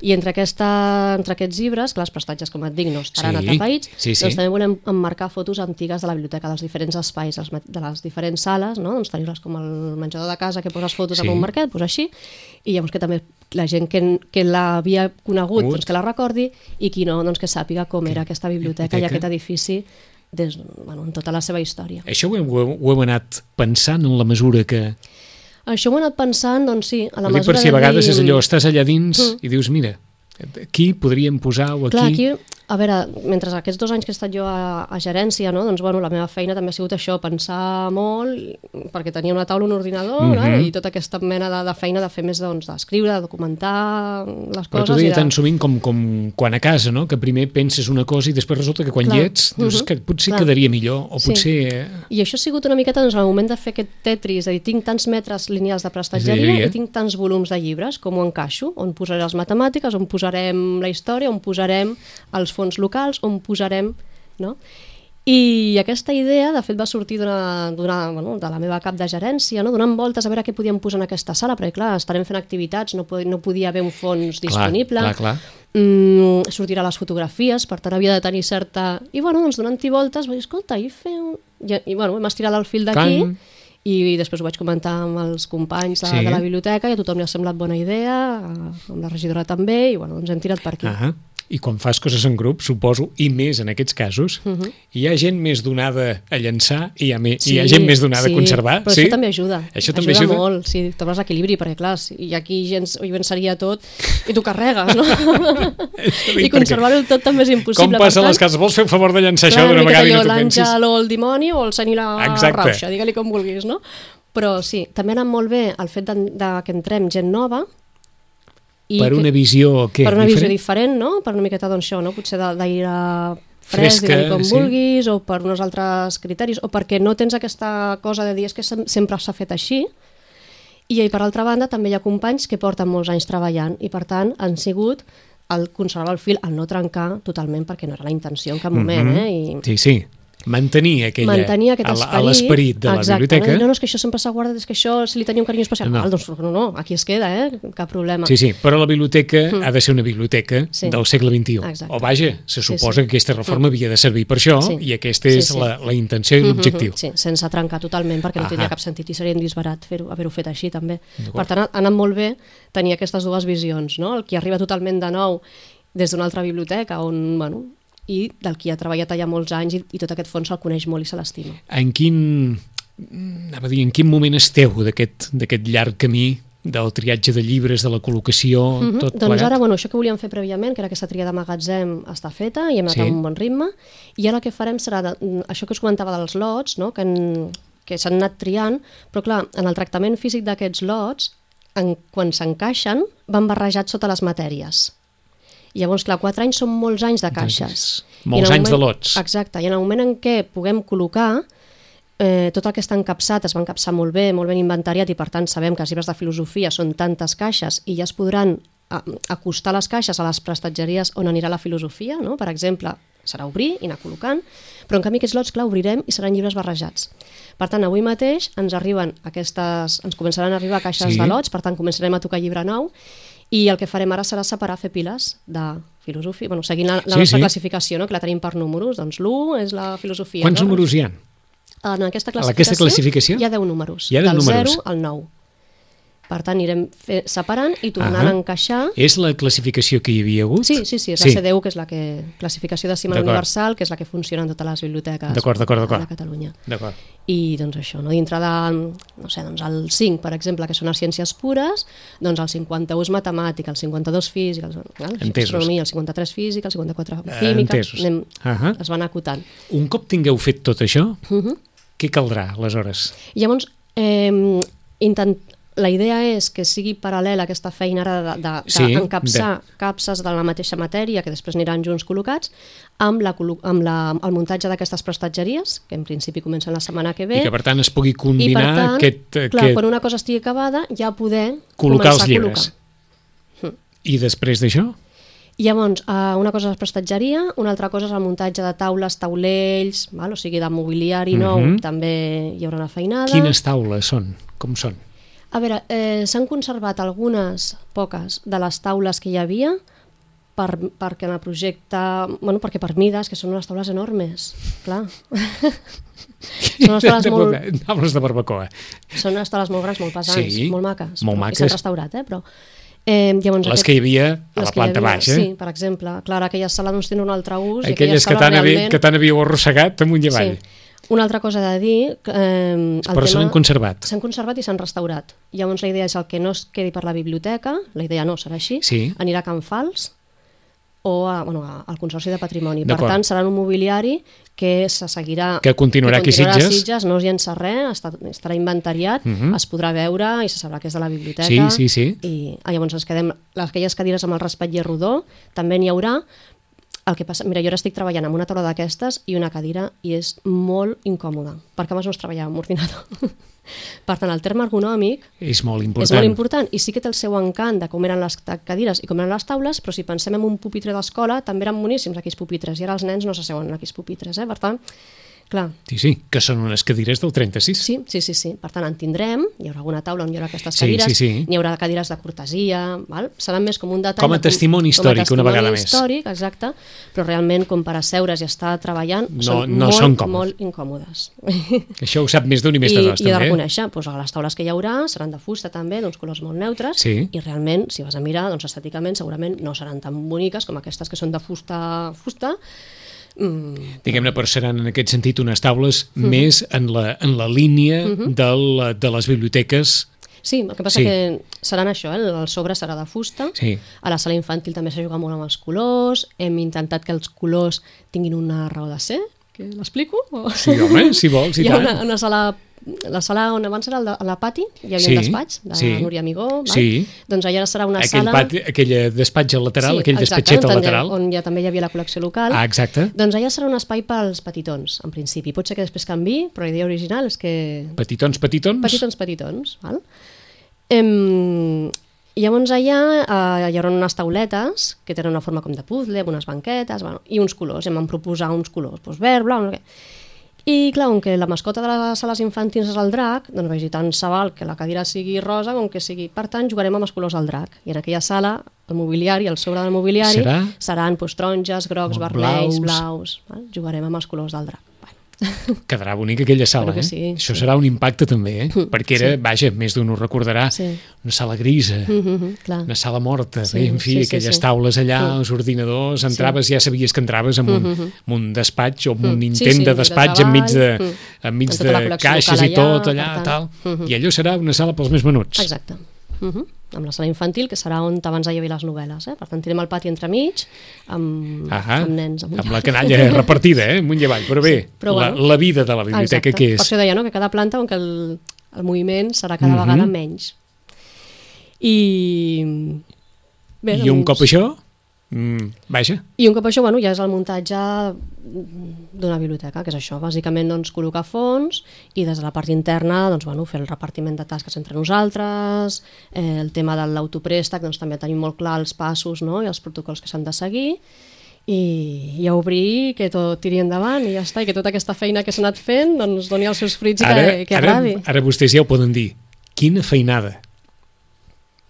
I entre, aquesta, entre aquests llibres, que les prestatges, com et dic, no estaran
Sí,
atapeïts,
sí, sí.
doncs també volem emmarcar fotos antigues de la biblioteca, dels diferents espais, de les diferents sales, no? doncs tenir-les com el menjador de casa, que poses fotos
Sí.
en un marquet, doncs així, i llavors que també la gent que, que l'havia conegut, doncs que la recordi, i qui no, doncs que sàpiga com era aquesta biblioteca, i aquest edifici des, bueno, en tota la seva història.
Això ho, heu- ho, heu anat pensant en la mesura que...
Això ho he anat pensant, doncs sí, a la
Ho
mesura
per si a
de
vegades
dir-
és allò, estàs allà dins
Mm.
i dius, mira, aquí podríem posar o aquí...
Clar, aquí, a veure, mentre aquests dos anys que he estat jo a, a gerència, no? doncs bueno, la meva feina també ha sigut això, pensar molt, perquè tenia una taula, un ordinador, mm
Mhm.
i tota aquesta mena de, de feina de fer més doncs, d'escriure, de documentar les
Però
coses.
t'ho deia
i de...
tan sovint com, com quan a casa, no? que primer penses una cosa i després resulta que quan
Clar.
hi ets dius
Mhm.
"És que potser
Clar.
quedaria millor o
Sí.
potser... eh,
I això ha sigut una miqueta doncs, el moment de fer aquest tetris, és a dir, tinc tants metres lineals de prestatgeria
Prestatgeria.
i tinc tants volums de llibres, com ho encaixo? On posaré les matemàtiques, on posarem la història, on posarem els fons locals, on posarem... No? I aquesta idea, de fet, va sortir d'una, bueno, de la meva cap de gerència, no? donant voltes a veure què podíem posar en aquesta sala, perquè, clar, estarem fent activitats, no, pod no podia haver un fons disponible.
Clar, clar, clar.
Mm, sortirà les fotografies, per tant havia de tenir certa... I bueno, doncs donant-hi voltes vaig dir, escolta, i fer... Un... I, I bueno, hem estirat el fil d'aquí
Can.
i després ho vaig comentar amb els companys de,
Sí.
de la biblioteca i a tothom li ha semblat bona idea, amb la regidora també, i bueno, doncs hem tirat per aquí.
Ah I quan fas coses en grup, suposo, i més en aquests casos,
Mhm.
hi ha gent més donada a llençar i hi ha, me, hi ha gent més donada
sí,
a conservar?
Però
sí?
això també ajuda.
Això també ajuda?
molt, sí, trobes l'equilibri, perquè clar, si aquí gent hi venceria tot i tu carregues, no? I conservar-ho tot també és impossible.
Com passa les cases? Vols fer un favor de llançar
Clar,
això d'una vegada i no t'ho pensis?
L'àngel o el dimoni o el
Exacte.
rauxa, digue-li com vulguis, no? Però sí, també ha anat molt bé el fet de, de que entrem gent nova i
Per
que-
una visió, què?
per una visió
diferent?
diferent, no? Per una miqueta, doncs, això, no? Potser d'aire fresc,
Fresca,
com
sí.
vulguis, o per uns altres criteris, o perquè no tens aquesta cosa de dir és que sem- sempre s'ha fet així, i, i per altra banda també hi ha companys que porten molts anys treballant i per tant han sigut el conservar el fil, el no trencar totalment perquè no era la intenció en cap moment,
Mhm.
eh? I,
Sí, sí. Mantenir aquella,
mantenir aquest
a l'esperit de la
Exacte,
biblioteca.
No, no, és que això sempre s'ha guardat, és que això se li tenia un carinyo especial.
No.
Ah, doncs no, no, aquí es queda, eh? Cap problema.
Sí, sí, però la biblioteca ha de ser una biblioteca
Mm. Sí.
del segle XXI.
Exacte.
O vaja, se
Sí,
suposa
sí.
que aquesta reforma havia de servir per això
Sí.
i aquesta
Sí,
és
sí.
La, la intenció i l'objectiu.
Mhm, Sí, sense trencar totalment, perquè no
Ahà.
tindria cap sentit i seria disbarat fer-ho- haver-ho fet així també. Per tant, ha anat molt bé tenir aquestes dues visions, no? el qui arriba totalment de nou des d'una altra biblioteca on, bueno, i del qui ha treballat allà molts anys i, i tot aquest fons se'l coneix molt i se l'estima.
En quin, anava a dir, en quin moment esteu d'aquest llarg camí del triatge de llibres, de la col·locació,
Mhm.
tot
doncs
plegat?
ara, bueno, això que volíem fer prèviament, que era aquesta tria de magatzem, està feta i hem anat
Sí.
sí. a un bon ritme, i ara el que farem serà de, mm, això que us comentava dels lots, no? que, en, que s'han anat triant, però clar, en el tractament físic d'aquests lots, en, quan s'encaixen, van barrejats sota les matèries. I llavors, clar, 4 anys són molts anys de caixes.
Molts anys de lots.
Exacte, i en el moment en què puguem col·locar eh, tot el que està encapsat es va encapçar molt bé, molt ben inventariat i per tant sabem que els llibres de filosofia són tantes caixes i ja es podran a, acostar les caixes a les prestatgeries on anirà la filosofia, no? per exemple, serà obrir i anar col·locant, però en canvi aquests lots, clar, obrirem i seran llibres barrejats. Per tant, avui mateix ens arriben aquestes, ens començaran a arribar caixes
Sí.
de lots, per tant començarem a tocar llibre nou i el que farem ara serà separar, fer piles de filosofia, bueno, seguint la, la
Sí,
nostra
sí.
classificació, no? que la tenim per números, doncs l'1 és la filosofia.
Quants
no?
números hi ha?
En aquesta classificació,
aquesta classificació?
hi ha 10 números,
Hi ha 10
del
números.
0 al 9. Per tant, anirem fe, separant i tornant
Ahà.
a encaixar...
És la classificació que hi havia hagut?
Sí, sí, sí, és la CDU, que és la que, classificació de Siman
D'acord.
Universal, que és la que funciona en totes les biblioteques
D'acord, d'acord, d'acord.
de Catalunya.
D'acord.
I doncs això, no? dintre de, no sé, doncs el 5, per exemple, que són les ciències pures, doncs el 51 és matemàtic, el 52 físic, el, el, astronomia, el 53 físic, el 54
Eh,
química,
entesos.
anem,
Ahà.
es van acotant.
Un cop tingueu fet tot això,
Uh -huh.
què caldrà, aleshores?
I llavors, eh, intent, la idea és que sigui paral·lela aquesta feina ara de, de,
Sí,
d'encapçar capses de la mateixa matèria, que després aniran junts col·locats, amb, la, amb la, el muntatge d'aquestes prestatgeries, que en principi comencen la setmana que ve,
I que, per tant, es pugui
i per
combinar
tant,
aquest...
clar,
aquest...
quan una cosa estigui acabada, ja poder
col·locar els llibres.
col·locar.
I després d'això?
Llavors, eh, una cosa és la prestatgeria, una altra cosa és el muntatge de taules, taulells, val? o sigui, de mobiliari nou,
Mhm.
també hi haurà una feinada.
Quines taules són? Com són?
A veure, eh, s'han conservat algunes, poques, de les taules que hi havia per, perquè en el projecte... Bueno, perquè per mides, que són unes taules enormes, clar. són unes taules molt,
Taules de barbacoa.
són unes taules molt grans, molt pesants,
Sí,
molt maques.
molt maques.
I s'han restaurat, eh? Però, eh, llavors,
Les que hi havia a la planta
havia,
baixa.
Sí, per exemple. Clar, aquelles sales doncs, tenen un altre ús. i
Aquelles que tant, haví,
realment-
que tant havíeu arrossegat amunt i avall.
Sí. Una altra cosa de dir... que, Eh, el
Però se l'han conservat.
S'han conservat i s'han restaurat. Llavors la idea és el que no es quedi per la biblioteca, la idea no serà així,
Sí.
anirà a Can Fals o a, bueno, a- al Consorci de Patrimoni. Per tant, serà un mobiliari que se seguirà...
Que continuarà aquí a
continuarà a
Sitges.
Sitges, no es llença res, està, estarà inventariat,
Mhm.
es podrà veure i se sabrà que és de la biblioteca.
Sí, sí, sí.
I ah, llavors ens quedem... Les, aquelles cadires amb el raspatller rodó també n'hi haurà, el que passa, mira, jo ara estic treballant amb una taula d'aquestes i una cadira i és molt incòmoda, perquè abans no es treballava amb ordinador. per tant, el terme ergonòmic
És molt important.
és molt important i sí que té el seu encant de com eren les cadires i com eren les taules, però si pensem en un pupitre d'escola, també eren boníssims aquells pupitres i ara els nens no s'asseuen en aquells pupitres, eh? Per tant, clar,
Sí, sí, que són unes cadires del 36.
Sí, sí, sí, sí. Per tant, en tindrem, hi haurà alguna taula on hi haurà aquestes
Sí,
cadires,
sí, sí.
n'hi haurà cadires de cortesia, val? seran més com un detall...
Com a
de-
testimoni històric,
com a
una vegada
testimoni
més.
històric, exacte, però realment com per asseure's i estar treballant
No-
són,
no
molt,
són còmodes.
molt incòmodes.
Això ho sap més d'un i més
I,
de dos,
i de
també. eh?
reconèixer, doncs, les taules que hi haurà seran de fusta també, d'uns colors molt neutres,
Sí.
i realment, si vas a mirar, doncs estèticament segurament no seran tan boniques com aquestes que són de fusta, fusta mm,
Diguem-ne, però seran en aquest sentit unes taules
Mhm.
més en la, en la línia del, de les biblioteques.
Sí, el que passa
Sí.
sí. que seran això, eh? el sobre serà de fusta,
Sí.
a la sala infantil també s'ha jugat molt amb els colors, hem intentat que els colors tinguin una raó de ser, que l'explico? O...
Sí, home, si vols, i
Hi ha
tant.
una, una sala la sala on abans era el de, a la pati, hi havia
Sí,
un despatx de
sí.
Núria Amigó, val?
Sí.
doncs allà serà una
Aquell
sala...
pati, aquell despatx lateral, aquell
exacte,
despatxet
on,
lateral.
on ja també hi havia la col·lecció local.
Ah, exacte.
Doncs allà serà un espai pels petitons, en principi. Pot ser que després canvi, però la idea original és que
Petitons, petitons.
petitons, petitons. Val? Em, llavors allà eh, hi haurà unes tauletes que tenen una forma com de puzzle, amb unes banquetes, bueno, i uns colors. Em van proposar uns colors, doncs verd, blau, no sé què. I clar, com que la mascota de les sales infantils és el drac, doncs dir, tant se val que la cadira sigui rosa com que sigui... Per tant, jugarem amb els colors del drac. I en aquella sala, el mobiliari, el sobre del mobiliari,
Serà?
seran doncs, taronges, grocs,
Blaus.
vermells, blaus... Val? Jugarem amb els colors del drac.
Quedarà bonica aquella sala, eh?
sí,
Això
sí.
serà un impacte també, eh? Perquè era, vaja, més d'un ho recordarà,
Sí.
una sala grisa,
Mm -hmm, clar.
una sala morta,
Sí,
bé, en fi,
sí, sí,
aquelles
sí.
taules allà,
Mm.
els ordinadors, entraves, ja sabies que entraves en un,
Mhm.
en un despatx o en un
Mm.
intent
Sí, sí,
de
de
despatx enmig de,
mm.
enmig
tota
de caixes i tot
allà,
tal.
tant. Mhm.
I allò serà una sala pels més menuts.
Exacte. Uh -huh. Amb la sala infantil, que serà on abans hi havia les novel·les. Eh? Per tant, tindrem el pati entremig amb,
Ahà,
amb nens. Amunt.
amb la canalla repartida, eh? amunt i avall. Però bé,
Sí, però
la,
bueno.
la vida de la biblioteca
Exacte.
que
Per
és...
això deia, no?, que cada planta, on que el, el moviment serà cada
Mhm.
vegada menys. I... Bé,
I un
doncs-
cop això, mm, vaja,
I un cop això, bueno, ja és el muntatge d'una biblioteca, que és això, bàsicament doncs, col·locar fons i des de la part interna doncs, bueno, fer el repartiment de tasques entre nosaltres, eh, el tema de l'autoprèstec, doncs, també tenim molt clar els passos no? i els protocols que s'han de seguir i, i a obrir que tot tiri endavant i ja està, i que tota aquesta feina que s'ha anat fent doncs, doni els seus fruits i que, que
ara,
agradi.
ara vostès ja ho poden dir. Quina feinada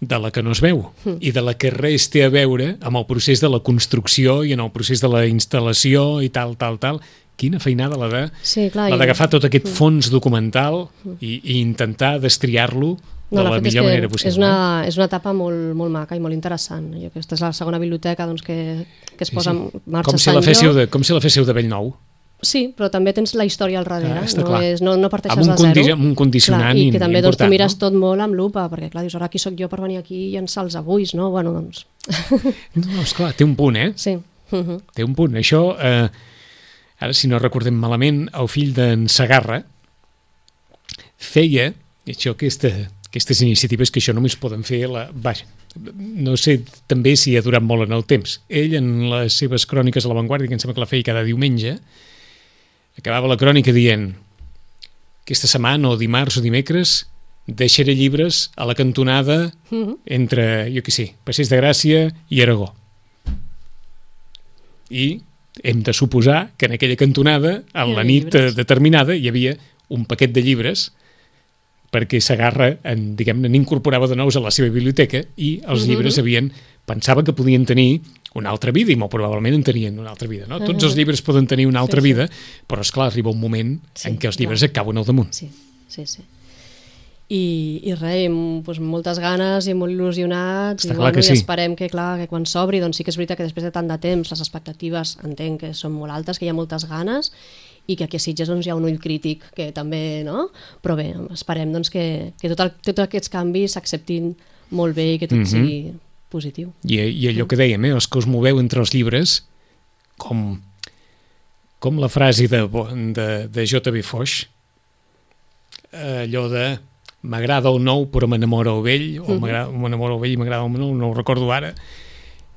de la que no es veu
Hm.
i de la que res té a veure amb el procés de la construcció i en el procés de la instal·lació i tal, tal, tal. Quina feinada la de
Sí, clar,
la
i-
d'agafar tot aquest fons documental i, i intentar destriar-lo de
No,
la
fet és
millor manera possible. eh?
És una, és una etapa molt, molt maca i molt interessant. Jo, aquesta és la segona biblioteca doncs, que, que es posa en marxa
com si la féssiu de, com si la féssiu de Bellnou.
Sí, però també tens la història al darrere.
Ah,
no,
clar.
és, no, no parteixes
Amb un
de zero.
amb un condicionant
clar, I que també doncs, tu mires
no?
tot molt amb lupa, perquè clar, dius, ara qui sóc jo per venir aquí i llançar els avuis, no? Bueno, doncs...
No, esclar, té un punt, eh?
sí. Uh -huh.
Té un punt. Això, eh, ara si no recordem malament, el fill d'en Sagarra feia, això aquesta, aquestes iniciatives que això només poden fer, la, vaja, no sé també si ha durat molt en el temps. Ell, en les seves cròniques a l'avantguàrdia, que em sembla que la feia cada diumenge, acabava la crònica dient aquesta setmana o dimarts o dimecres deixaré llibres a la cantonada
-huh.
entre, jo què sé, Passeig de Gràcia i Aragó. I hem de suposar que en aquella cantonada, en la nit
llibres.
determinada, hi havia un paquet de llibres perquè Sagarra, diguem-ne, n'incorporava de nous a la seva biblioteca i els
Mhm.
llibres havien, pensava que podien tenir una altra vida i molt probablement en tenien una altra vida. No? Tots els llibres poden tenir una altra
Sí, sí.
vida, però és clar arriba un moment
Sí,
en què els
clar.
llibres et cauen al damunt.
Sí, sí, sí. I, i res, amb doncs, moltes ganes i molt il·lusionats
Està
i,
clar
bueno,
que
i
sí.
esperem que, clar, que quan s'obri doncs sí que és veritat que després de tant de temps les expectatives entenc que són molt altes, que hi ha moltes ganes i que aquí a Sitges doncs, hi ha un ull crític que també, no? Però bé, esperem doncs, que, que tot el, tots aquests canvis s'acceptin molt bé i que tot
Mhm.
sigui positiu.
I, I allò que dèiem, eh, els que us moveu entre els llibres, com, com la frase de, de, de J.B. Foix, allò de m'agrada el nou però m'enamora el vell, o
Mhm.
m'enamora el vell i m'agrada el nou, no ho recordo ara,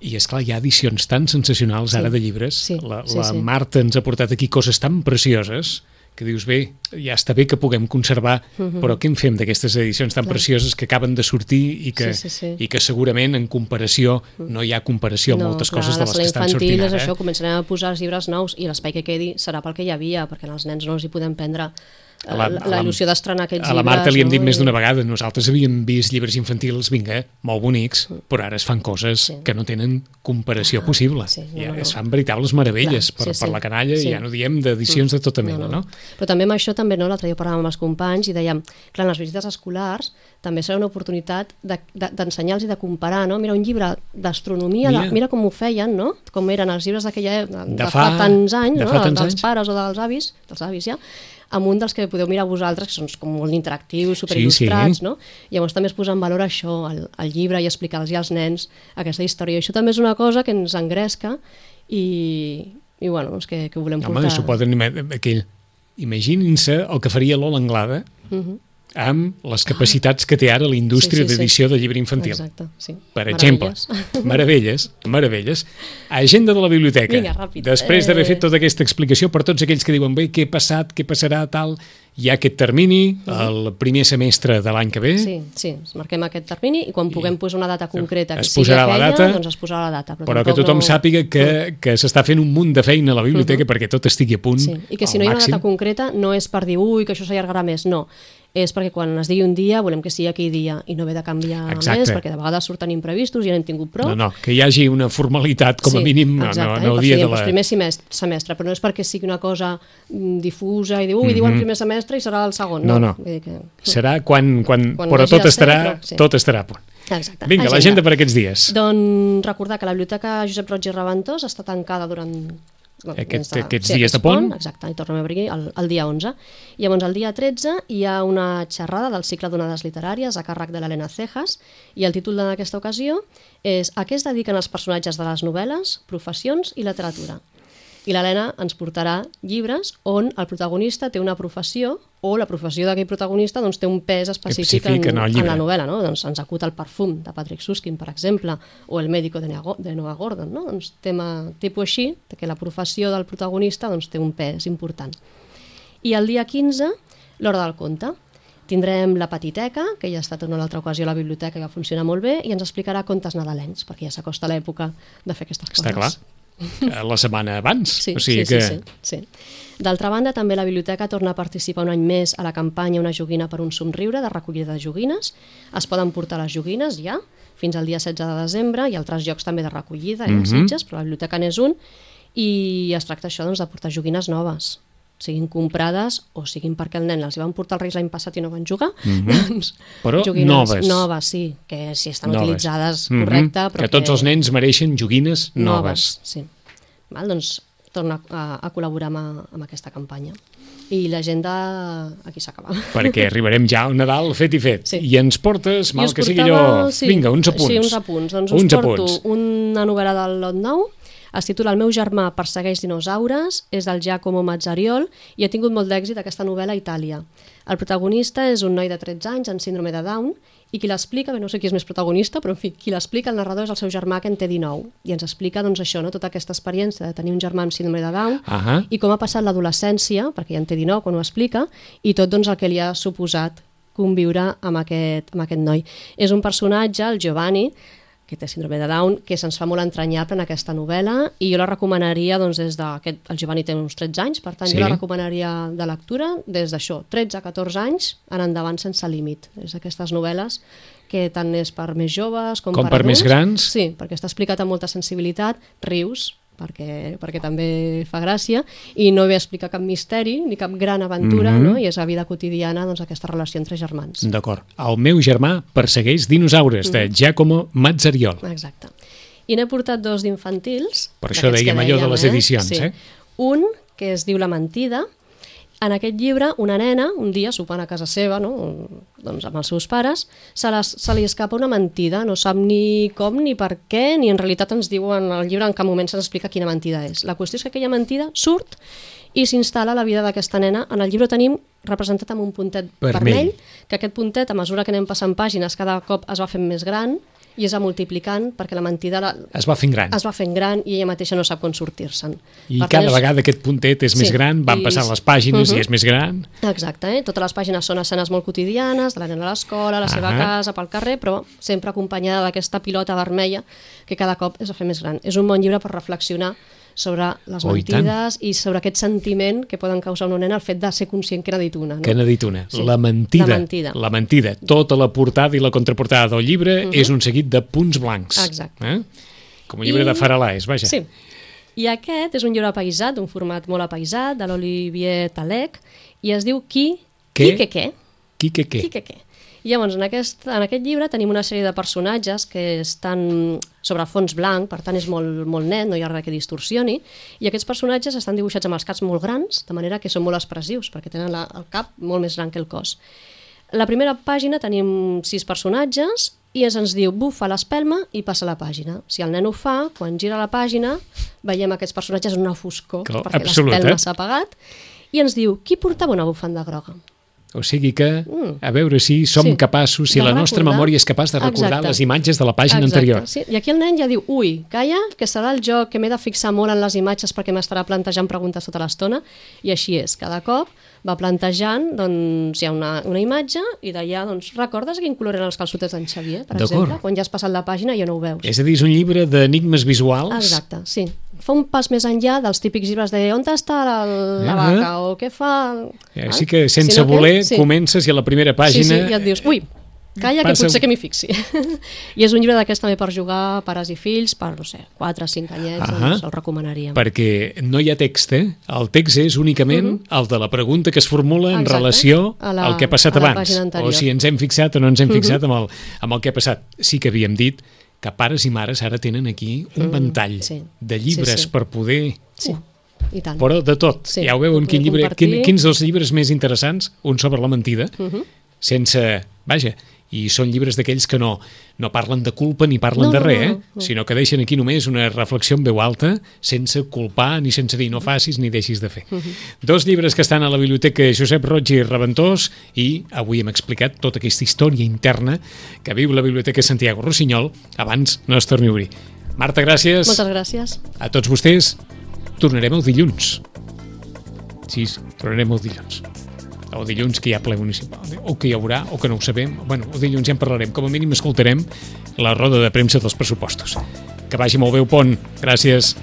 i és clar, hi ha edicions tan sensacionals
Sí.
ara de llibres.
Sí,
la
sí,
la
sí.
Marta ens ha portat aquí coses tan precioses que dius, bé, ja està bé que puguem conservar, però què en fem d'aquestes edicions tan
Mhm. Clar.
precioses que acaben de sortir i que,
Sí, sí, sí.
i que segurament en comparació no hi ha comparació amb moltes coses de les que estan sortint ara.
això,
eh?
començarem a posar els llibres nous i l'espai que quedi serà pel que hi havia, perquè als nens no els hi podem prendre
A la-
la,
a la-
il·lusió d'estrenar aquests
A
llibres.
la Marta li hem dit
no?
més d'una vegada, nosaltres havíem vist llibres infantils, vinga, molt bonics, però ara es fan coses
Sí.
que no tenen comparació possible.
sí, no,
I
no, no.
es fan veritables meravelles
Clar,
per,
sí,
per
sí.
la canalla
Sí.
i ja no diem d'edicions de tota mena, no?
Però també amb això, també, no? l'altre dia parlàvem amb els companys i dèiem, clar, en les visites escolars també serà una oportunitat de- de- d'ensenyar-los i de comparar, no? Mira, un llibre d'astronomia,
Mira.
mira. com ho feien, no? Com eren els llibres d'aquella de,
De
fa,
fa-
tants anys,
de
no?
fa tants
dels
anys.
pares o dels avis, dels avis ja, amb un dels que podeu mirar vosaltres, que són com molt interactius, superil·lustrats,
sí.
no? Llavors també es posa en valor això, el, el llibre, i explicar-los als nens aquesta història. I això també és una cosa que ens engresca i, i bueno, doncs que, que volem
Home,
portar.
poden... ima- Aquell... Imaginin-se el que faria l'Ola Anglada
Mhm.
Amb les capacitats que té ara la indústria
Sí, sí, sí.
d'edició de llibre infantil.
Exacte, sí.
Per exemple,
Meravelles.
meravelles, meravelles. Agenda de la biblioteca.
Vinga, ràpid.
Després d'haver fet tota aquesta explicació per tots aquells que diuen bé, què ha passat, què passarà, tal, hi ha aquest termini, el primer semestre de l'any que ve,
Sí, sí, marquem aquest termini i quan puguem posar una data concreta que
es
sigui
posarà la
aquella,
data,
doncs es posarà la data. Però,
però que tothom
no...
sàpiga que, que s'està fent un munt de feina a la biblioteca perquè tot estigui a punt
Sí. I que si no hi ha una data concreta no és per dir, ui, que això s'allargarà més, no. És perquè quan es digui un dia volem que sigui aquell dia i no haver de canviar
Exacte.
més, perquè de vegades surten imprevistos i ja n'hem tingut prou.
No, no, que hi hagi una formalitat com a
Sí,
mínim no,
exacte,
no,
eh?
no el
Per
dia de la...
primer semestre, semestre, però no és perquè sigui una cosa mm, difusa i diu, ui, diuen primer semestre i serà el segon.
Mhm. No, no.
Vull dir que...
Serà quan, quan,
Quan
però tot estarà,
però sí.
tot estarà a punt.
Exacte.
Vinga, l'agenda per aquests dies.
Doncs recordar que la Biblioteca Josep Roig i Reventós està tancada durant
Aquest-
des
aquests
sí,
dies de pont.
Exacte, i tornem a obrir el, el dia 11. Llavors, el dia 13 hi ha una xerrada del cicle d'onades literàries a càrrec de l'Helena Cejas i el títol d'aquesta ocasió és A què es dediquen els personatges de les novel·les, professions i literatura? I l'Helena ens portarà llibres on el protagonista té una professió o la professió d'aquell protagonista doncs, té un pes específic
en
en, en la novel·la. No? Doncs ens acut el perfum de Patrick Suskin, per exemple, o el médico de, Nea- de Noah Gordon. No? Doncs tema tipus així, de que la professió del protagonista doncs, té un pes important. I el dia 15, l'hora del conte. Tindrem la Petiteca, que ja ha estat en una altra ocasió a la biblioteca que funciona molt bé, i ens explicarà contes nadalencs, perquè ja s'acosta l'època de fer aquestes coses.
Està clar. Eh, La setmana abans.
Sí,
o sigui
sí,
que...
sí, sí, sí. D'altra banda, també la biblioteca torna a participar un any més a la campanya Una joguina per un somriure de recollida de joguines. Es poden portar les joguines ja, fins al dia 16 de desembre, i altres llocs també de recollida, eh, mm Sitges, però la biblioteca n'és un, i es tracta això doncs, de portar joguines noves siguin comprades o siguin perquè el nen hi van portar els Reis l'any passat i no van jugar, doncs,
Mhm. Però
joguines
noves.
noves, sí, que si estan
Noves.
utilitzades
Mhm.
correcte, però
que tots els nens mereixen joguines noves.
noves. Sí. Val, doncs torna a, a col·laborar amb, amb aquesta campanya. I l'agenda aquí s'acaba.
Perquè arribarem ja al Nadal fet i fet.
Sí.
I ens portes, mal que sigui
portava-
allò... Vinga, uns apunts.
Sí, uns apunts. Doncs
uns
us porto
apunts.
una novel·la del lot nou, es titula El meu germà persegueix dinosaures, és del Giacomo Mazzariol i ha tingut molt d'èxit aquesta novel·la a Itàlia. El protagonista és un noi de 13 anys amb síndrome de Down i qui l'explica, no sé qui és més protagonista, però en fi, qui l'explica, el narrador és el seu germà que en té 19 i ens explica doncs això, no? tota aquesta experiència de tenir un germà amb síndrome de Down
Ahà.
i com ha passat l'adolescència, perquè ja en té 19 quan ho explica, i tot doncs, el que li ha suposat conviure amb aquest, amb aquest noi. És un personatge, el Giovanni, que té síndrome de Down, que se'ns fa molt entranyable en aquesta novel·la i jo la recomanaria doncs, des de... Aquest, el Giovanni té uns 13 anys, per tant
Sí.
jo la recomanaria de lectura des d'això, 13 a 14 anys, en endavant sense límit. És d'aquestes novel·les que tant és per més joves com,
Com per més
adults.
grans.
Sí, perquè està explicat amb molta sensibilitat, rius, perquè, perquè també fa gràcia, i no ve a explicar cap misteri ni cap gran aventura,
Mhm.
no? i és la vida quotidiana doncs, aquesta relació entre germans.
D'acord. El meu germà persegueix dinosaures, de Giacomo Mazzariol.
Exacte. I n'he portat dos d'infantils.
Per això dèiem
que
allò de les edicions,
sí.
eh?
Un, que es diu La mentida, en aquest llibre, una nena, un dia, sopant a casa seva, no? doncs amb els seus pares, se, les, se li escapa una mentida, no sap ni com ni per què, ni en realitat ens diuen al llibre en cap moment se'ns explica quina mentida és. La qüestió és que aquella mentida surt i s'instal·la la vida d'aquesta nena. En el llibre tenim representat amb un puntet
Vermell.
vermell, que aquest puntet, a mesura que anem passant pàgines, cada cop es va fent més gran i es va multiplicant perquè la mentida la,
Es va fent gran.
es va fent gran i ella mateixa no sap com sortir-se'n.
I
Per tant,
cada
és-
vegada aquest puntet és
Sí,
més gran, van
i-
passant les pàgines
Mhm.
i és més gran.
Exacte, eh? totes les pàgines són escenes molt quotidianes, de la nena a l'escola, a la seva
Ahà.
casa, pel carrer, però sempre acompanyada d'aquesta pilota vermella que cada cop es va fer més gran. És un bon llibre per reflexionar sobre les
Oh, i
mentides i, sobre aquest sentiment que poden causar una nena el fet de ser conscient que n'ha dit una. No?
Que n'ha dit una.
Sí,
La mentida.
la mentida.
La mentida. Tota la portada i la contraportada del llibre és un seguit de punts blancs.
Exacte.
Eh? Com un llibre
I-
de Faralaes, vaja.
Sí. I aquest és un llibre apaisat, un format molt apaisat, de l'Olivier Talec, i es diu Qui,
Què?
qui que què?
Qui que què?
Qui que què? I llavors, en aquest, en aquest llibre tenim una sèrie de personatges que estan sobre fons blanc, per tant és molt, molt net, no hi ha res que distorsioni, i aquests personatges estan dibuixats amb els caps molt grans, de manera que són molt expressius, perquè tenen la, el cap molt més gran que el cos. La primera pàgina tenim sis personatges i es ens diu bufa l'espelma i passa la pàgina. Si el nen ho fa, quan gira la pàgina, veiem aquests personatges en una foscor,
Clar,
perquè l'espelma s'ha apagat, i ens diu qui portava una bufanda groga?
O sigui que, a veure si som
Mm. Sí.
capaços, si
De
la nostra
recordar-
memòria és capaç de recordar
Exacte.
les imatges de la pàgina
Exacte,
anterior.
Sí. I aquí el nen ja diu, ui, calla, que serà el joc que m'he de fixar molt en les imatges perquè m'estarà plantejant preguntes tota l'estona, i així és, cada cop va plantejant, doncs hi ha una, una imatge i d'allà, doncs, recordes quin color eren els calçotets d'en Xavier, per exemple? Quan ja has passat la pàgina ja no ho veus.
És a dir, és un llibre d'enigmes visuals.
Exacte, sí. Fa un pas més enllà dels típics llibres de on està la, la
Ah.
vaca o què fa...
Eh, sí que sense
Sinó que-
voler
sí.
comences i a la primera pàgina...
Sí, sí, i et dius, ui, calla
Passa-
que potser que m'hi fixi. I és un llibre d'aquests també per jugar pares i fills, per, no sé, 4 o 5 anyets,
Ahà.
doncs el recomanaríem.
perquè no hi ha text, eh? El text és únicament el de la pregunta que es formula en
Mhm. Exacte.
relació
A la-
al que ha passat abans.
Mhm.
O si ens hem fixat o no ens hem fixat amb, el, amb el que ha passat. Sí que havíem dit que pares i mares ara tenen aquí un ventall
Mm, sí.
de llibres
Sí, sí.
per poder...
Sí, i tant.
Però de tot.
Sí,
ja ho veuen, quin llibre, quin, quins dels llibres més interessants, un sobre la mentida,
Mhm.
sense... Vaja, i són llibres d'aquells que no, no parlen de culpa ni parlen
No,
de
no,
res,
no,
eh?
no, no.
sinó que deixen aquí només una reflexió en veu alta, sense culpar ni sense dir no facis ni deixis de fer.
Mhm.
Dos llibres que estan a la biblioteca Josep Roig i Reventós i avui hem explicat tota aquesta història interna que viu la biblioteca Santiago Rossinyol abans no es torni a obrir. Marta, gràcies.
Moltes gràcies.
A tots vostès, tornarem el dilluns. Sí, tornarem el dilluns. O dilluns que hi ha ple municipal, o que hi haurà, o que no ho sabem. Bueno, el dilluns ja en parlarem. Com a mínim escoltarem la roda de premsa dels pressupostos. Que vagi molt bé pont. Gràcies.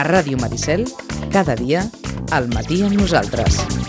A Ràdio Maricel, cada dia, al matí amb nosaltres.